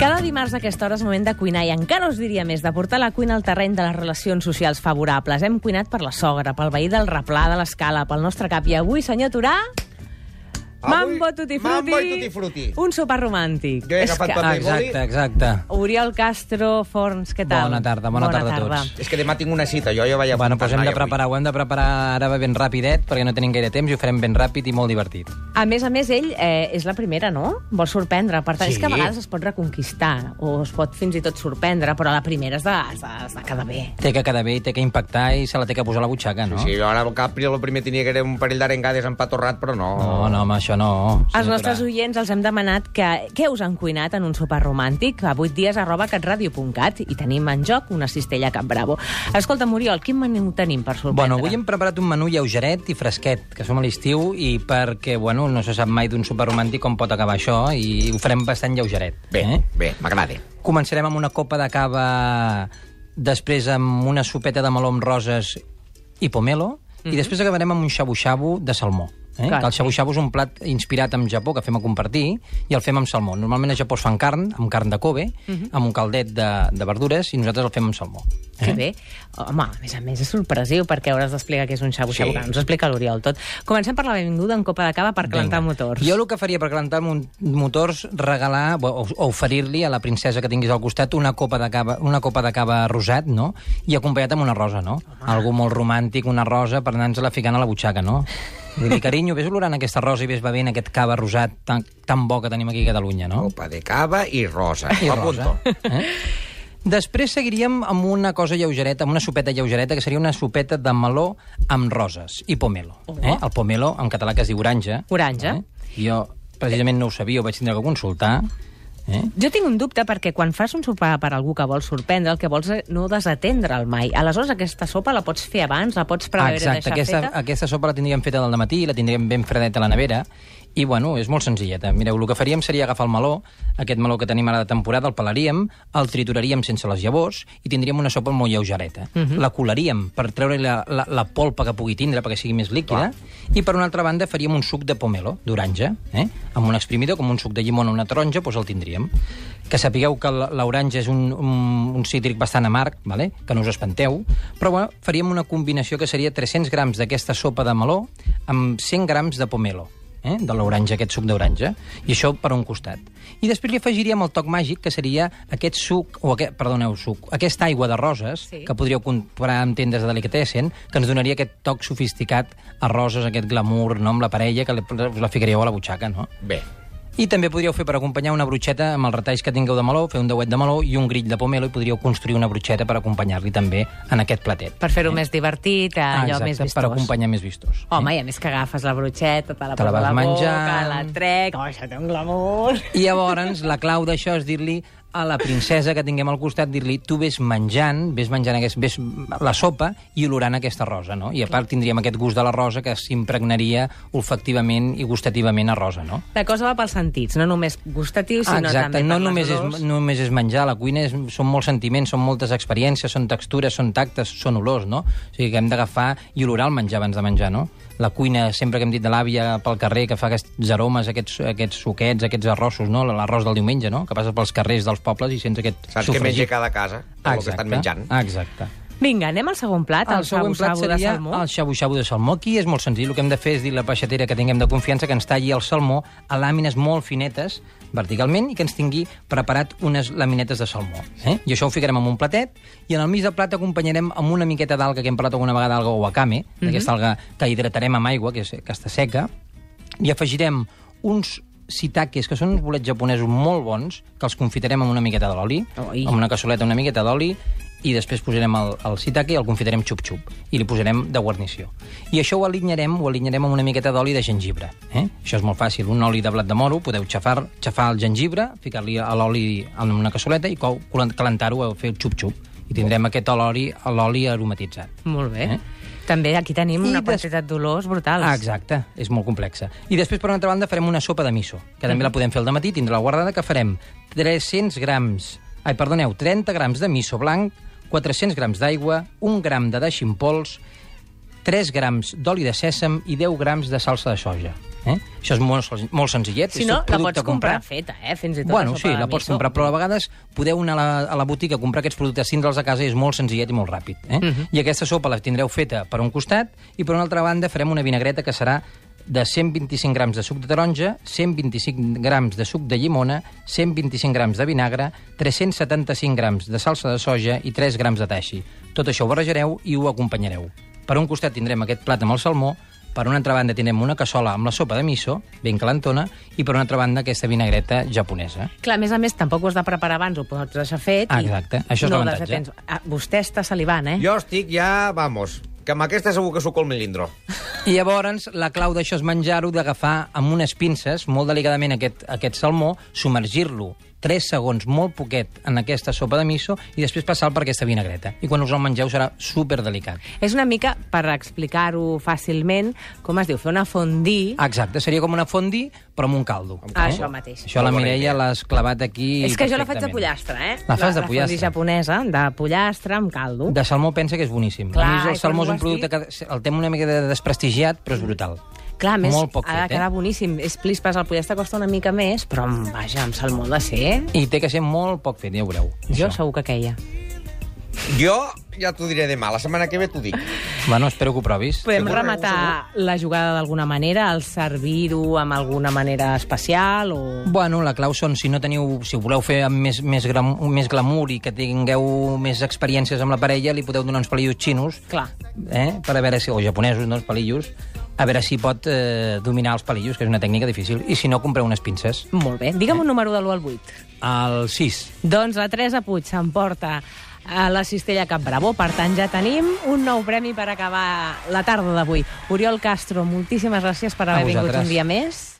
Cada dimarts a aquesta hora és moment de cuinar i encara us diria més, de portar la cuina al terreny de les relacions socials favorables. Hem cuinat per la sogra, pel veí del replà de l'escala, pel nostre cap. I avui, senyor Turà, Avui, Mambo Tutti Frutti. Mambo i Tutti Frutti. Un sopar romàntic. Jo he És agafat que- paper boli. Exacte, exacte. Oriol Castro, Forns, què tal? Bona tarda, bona tarda a tots. És que demà tinc una cita, jo ja vaig Bueno, apuntar doncs hem de avui. preparar, ho hem de preparar ara ben rapidet, perquè no tenim gaire temps i ho farem ben ràpid i molt divertit. A més a més, ell eh, és la primera, no? Vol sorprendre. Per tant, Sí. és que a vegades es pot reconquistar o es pot fins i tot sorprendre, però la primera és de, de, de quedar bé. Té que quedar bé i té que impactar i se la té que posar a la butxaca, no? Sí, jo ara al Capri el primer tenia que era un parell d'arengades empatorrat, però no. No, no, home, això no. Els nostres oients els hem demanat que, què us han cuinat en un sopar romàntic a 8 dies arroba catradio.cat i tenim en joc una cistella Cap Bravo. Escolta, Muriol, quin menú tenim per sorprendre? Bueno, avui hem preparat un menú lleugeret i fresquet, que som a l'estiu, i perquè, bueno, no se sap mai d'un sopar romàntic com pot acabar això, i ho farem bastant lleugeret. Bé, Eh? bé, m'agrada. Començarem amb una copa de cava, després amb una sopeta de meló amb roses i pomelo, i després acabarem amb un xabu-xabu de salmó. Eh? Clar, que el xabu-xabu és un plat inspirat en Japó que fem a compartir i el fem amb salmó. Normalment a Japó es fan carn, amb carn de Kobe, amb un caldet de, de verdures, i nosaltres el fem amb salmó. Que bé. Home, a més a més és sorpresiu perquè hauràs d'explicar què és un xabu-xabu, Sí. que ens explica l'Oriol tot. Comencem per la benvinguda en copa de cava per calentar Vinga. motors. Jo el que faria per calentar motors, regalar o, o oferir-li a la princesa que tinguis al costat una copa de cava, una copa de cava rosat, no? I acompanyat amb una rosa, no? Algú molt romàntic, una rosa, per anar-nos-la ficant a la butxaca, no? Dir-li, carinyo, vés olorant aquesta rosa i vés bevent aquest cava rosat tan, tan bo que tenim aquí a Catalunya, no? Copa de cava i rosa. I rosa. apunto. Eh? Després seguiríem amb una cosa lleugereta, amb una sopeta lleugereta, que seria una sopeta de meló amb roses i pomelo. Eh? El pomelo, en català que es diu oranja. Oranja. Eh? Jo, precisament, no ho sabia, ho vaig tindre que consultar. Eh? Jo tinc un dubte perquè quan fas un sopar per algú que vol sorprendre, el que vols és no desatendre'l mai. Aleshores, aquesta sopa la pots fer abans, la pots preveure Exacte, deixar aquesta, feta? aquesta sopa la tindríem feta del matí, la tindríem ben fredeta a la nevera, i bueno, és molt senzilleta. Mireu, el que faríem seria agafar el meló, aquest meló que tenim ara de temporada, el pelaríem, el trituraríem sense les llavors i tindríem una sopa molt lleugereta. Mhm. La colaríem per treure la, la, la polpa que pugui tindre perquè sigui més líquida i per una altra banda faríem un suc de pomelo, d'orange, eh? amb un exprimidor, com un suc de llimona o una taronja, doncs el tindríem. Que sapigueu que l'orange és un, un, un cítric bastant amarg, vale? que no us espanteu, però bueno, faríem una combinació que seria 300 grams d'aquesta sopa de meló amb 100 grams de pomelo eh, de l'orange, aquest suc d'orange, i això per un costat. I després li afegiríem el toc màgic, que seria aquest suc, o aquest, perdoneu, suc, aquesta aigua de roses, Sí. que podríeu comprar en tendes de delicatessen, que ens donaria aquest toc sofisticat a roses, aquest glamour, no?, amb la parella, que us la ficaríeu a la butxaca, no? Bé. I també podríeu fer per acompanyar una brutxeta amb els retalls que tingueu de meló, fer un deuet de meló i un grill de pomelo i podríeu construir una brutxeta per acompanyar-li també en aquest platet. Per fer-ho més divertit, allò Exacte, més vistós. per acompanyar més vistós. Home, i a més que agafes la brutxeta, te la Te la vas la boca, la trec... Oh, això té un glamour! I llavors la clau d'això és dir-li a la princesa que tinguem al costat, dir-li tu ves menjant, ves menjant aquest, ves la sopa i olorant aquesta rosa, no? I a part tindríem aquest gust de la rosa que s'impregnaria olfactivament i gustativament a rosa, no? La cosa va pels sentits, no només gustatiu, sinó Exacte, també no per només, les és, només és menjar, la cuina és, són molts sentiments, són moltes experiències, són textures, són tactes, són olors, no? O sigui que hem d'agafar i olorar el menjar abans de menjar, no? La cuina, sempre que hem dit de l'àvia pel carrer, que fa aquests aromes, aquests, aquests suquets, aquests arrossos, no? L'arròs del diumenge, no? Que passes pels carrers dels pobles i sents aquest Saps què menja cada casa? El que estan menjant. Exacte. Vinga, anem al segon plat, el, El plat xabu-xabu de salmó. el xabu-xabu de salmó. Aquí és molt senzill. El que hem de fer és dir a la peixatera que tinguem de confiança que ens talli el salmó a làmines molt finetes verticalment i que ens tingui preparat unes laminetes de salmó. Eh? I això ho ficarem en un platet i en el mig del plat acompanyarem amb una miqueta d'alga que hem parlat alguna vegada, alga wakame, Mhm. d'aquesta alga que hidratarem amb aigua, que, és, que està seca, i afegirem uns sitakes, que són uns bolets japonesos molt bons, que els confitarem amb una miqueta d'oli, amb una cassoleta una miqueta d'oli, i després posarem el, el sitake i el confitarem xup-xup, i li posarem de guarnició. I això ho alinyarem, ho alinyarem amb una miqueta d'oli de gengibre. Eh? Això és molt fàcil. Un oli de blat de moro, podeu xafar, xafar el gengibre, ficar-li a l'oli en una cassoleta i calentar-ho a fer el xup-xup. I tindrem aquest oli, l'oli aromatitzat. Molt bé. Eh? També aquí tenim I una des- quantitat d'olors brutals. Ah, exacte, és molt complexa. I després, per una altra banda, farem una sopa de miso, que també la podem fer al matí, tindrà la guardada, que farem 300 grams... Ai, perdoneu, 30 grams de miso blanc, 400 grams d'aigua, 1 gram de deiximpols, 3 grams d'oli de sèsam i 10 grams de salsa de soja. Eh? Això és molt, molt senzillet. Si no, la pots comprar feta, eh? Fins i tot Bueno, sí, la pots comprar, però a vegades podeu anar a la, a la botiga a comprar aquests productes, tindre'ls a casa és molt senzillet i molt ràpid. Eh? Mhm. I aquesta sopa la tindreu feta per un costat i per una altra banda farem una vinagreta que serà de 125 grams de suc de taronja, 125 grams de suc de llimona, 125 grams de vinagre, 375 grams de salsa de soja i 3 grams de taixi. Tot això ho barrejareu i ho acompanyareu. Per un costat tindrem aquest plat amb el salmó, per una altra banda tindrem una cassola amb la sopa de miso, ben calentona, i per una altra banda aquesta vinagreta japonesa. Clar, a més a més, tampoc ho has de preparar abans, ho pots deixar fet. Ah, i exacte. Això és no l'avantatge. Ah, vostè està salivant, eh? Jo estic ja, vamos, que amb aquesta segur que suco el melindro. I llavors la clau d'això és menjar-ho, d'agafar amb unes pinces, molt delicadament aquest, aquest salmó, submergir-lo 3 segons, molt poquet, en aquesta sopa de miso i després passar per aquesta vinagreta. I quan us el mengeu serà super delicat. És una mica, per explicar-ho fàcilment, com es diu, fer una fondí... Exacte, seria com una fondi, però amb un caldo. Ah, això mateix. Això la Mireia l'has clavat aquí És que jo la faig de pollastre, eh? La fas de La pollastre. fondí japonesa, de pollastre amb caldo. De salmó pensa que és boníssim. Clar, a el salmó és un producte que el té una mica de desprestigiat, però és brutal. Clar, a més, Molt poc ha de eh? quedar boníssim. És plispes, el pollastre costa una mica més, però, vaja, amb salmó de ser... I té que ser molt poc fet, ja ho veureu. Jo això. segur que queia. Jo ja t'ho diré demà, la setmana que ve t'ho dic. Bueno, espero que ho provis. Podem Segur, rematar la jugada d'alguna manera, el servir-ho amb alguna manera especial o... Bueno, la clau són, si no teniu, si ho voleu fer amb més, més, gram, més glamour i que tingueu més experiències amb la parella, li podeu donar uns pelillos xinos, Clar. eh, per a veure si, o japonesos, no, els pelillos, a veure si pot eh, dominar els pelillos, que és una tècnica difícil, i si no, compreu unes pinces. Molt bé. Digue'm un número de l'1 al 8. El 6. Doncs la Teresa Puig s'emporta a la Cistella Cap Bravo. Per tant, ja tenim un nou premi per acabar la tarda d'avui. Oriol Castro, moltíssimes gràcies per haver vingut un dia més.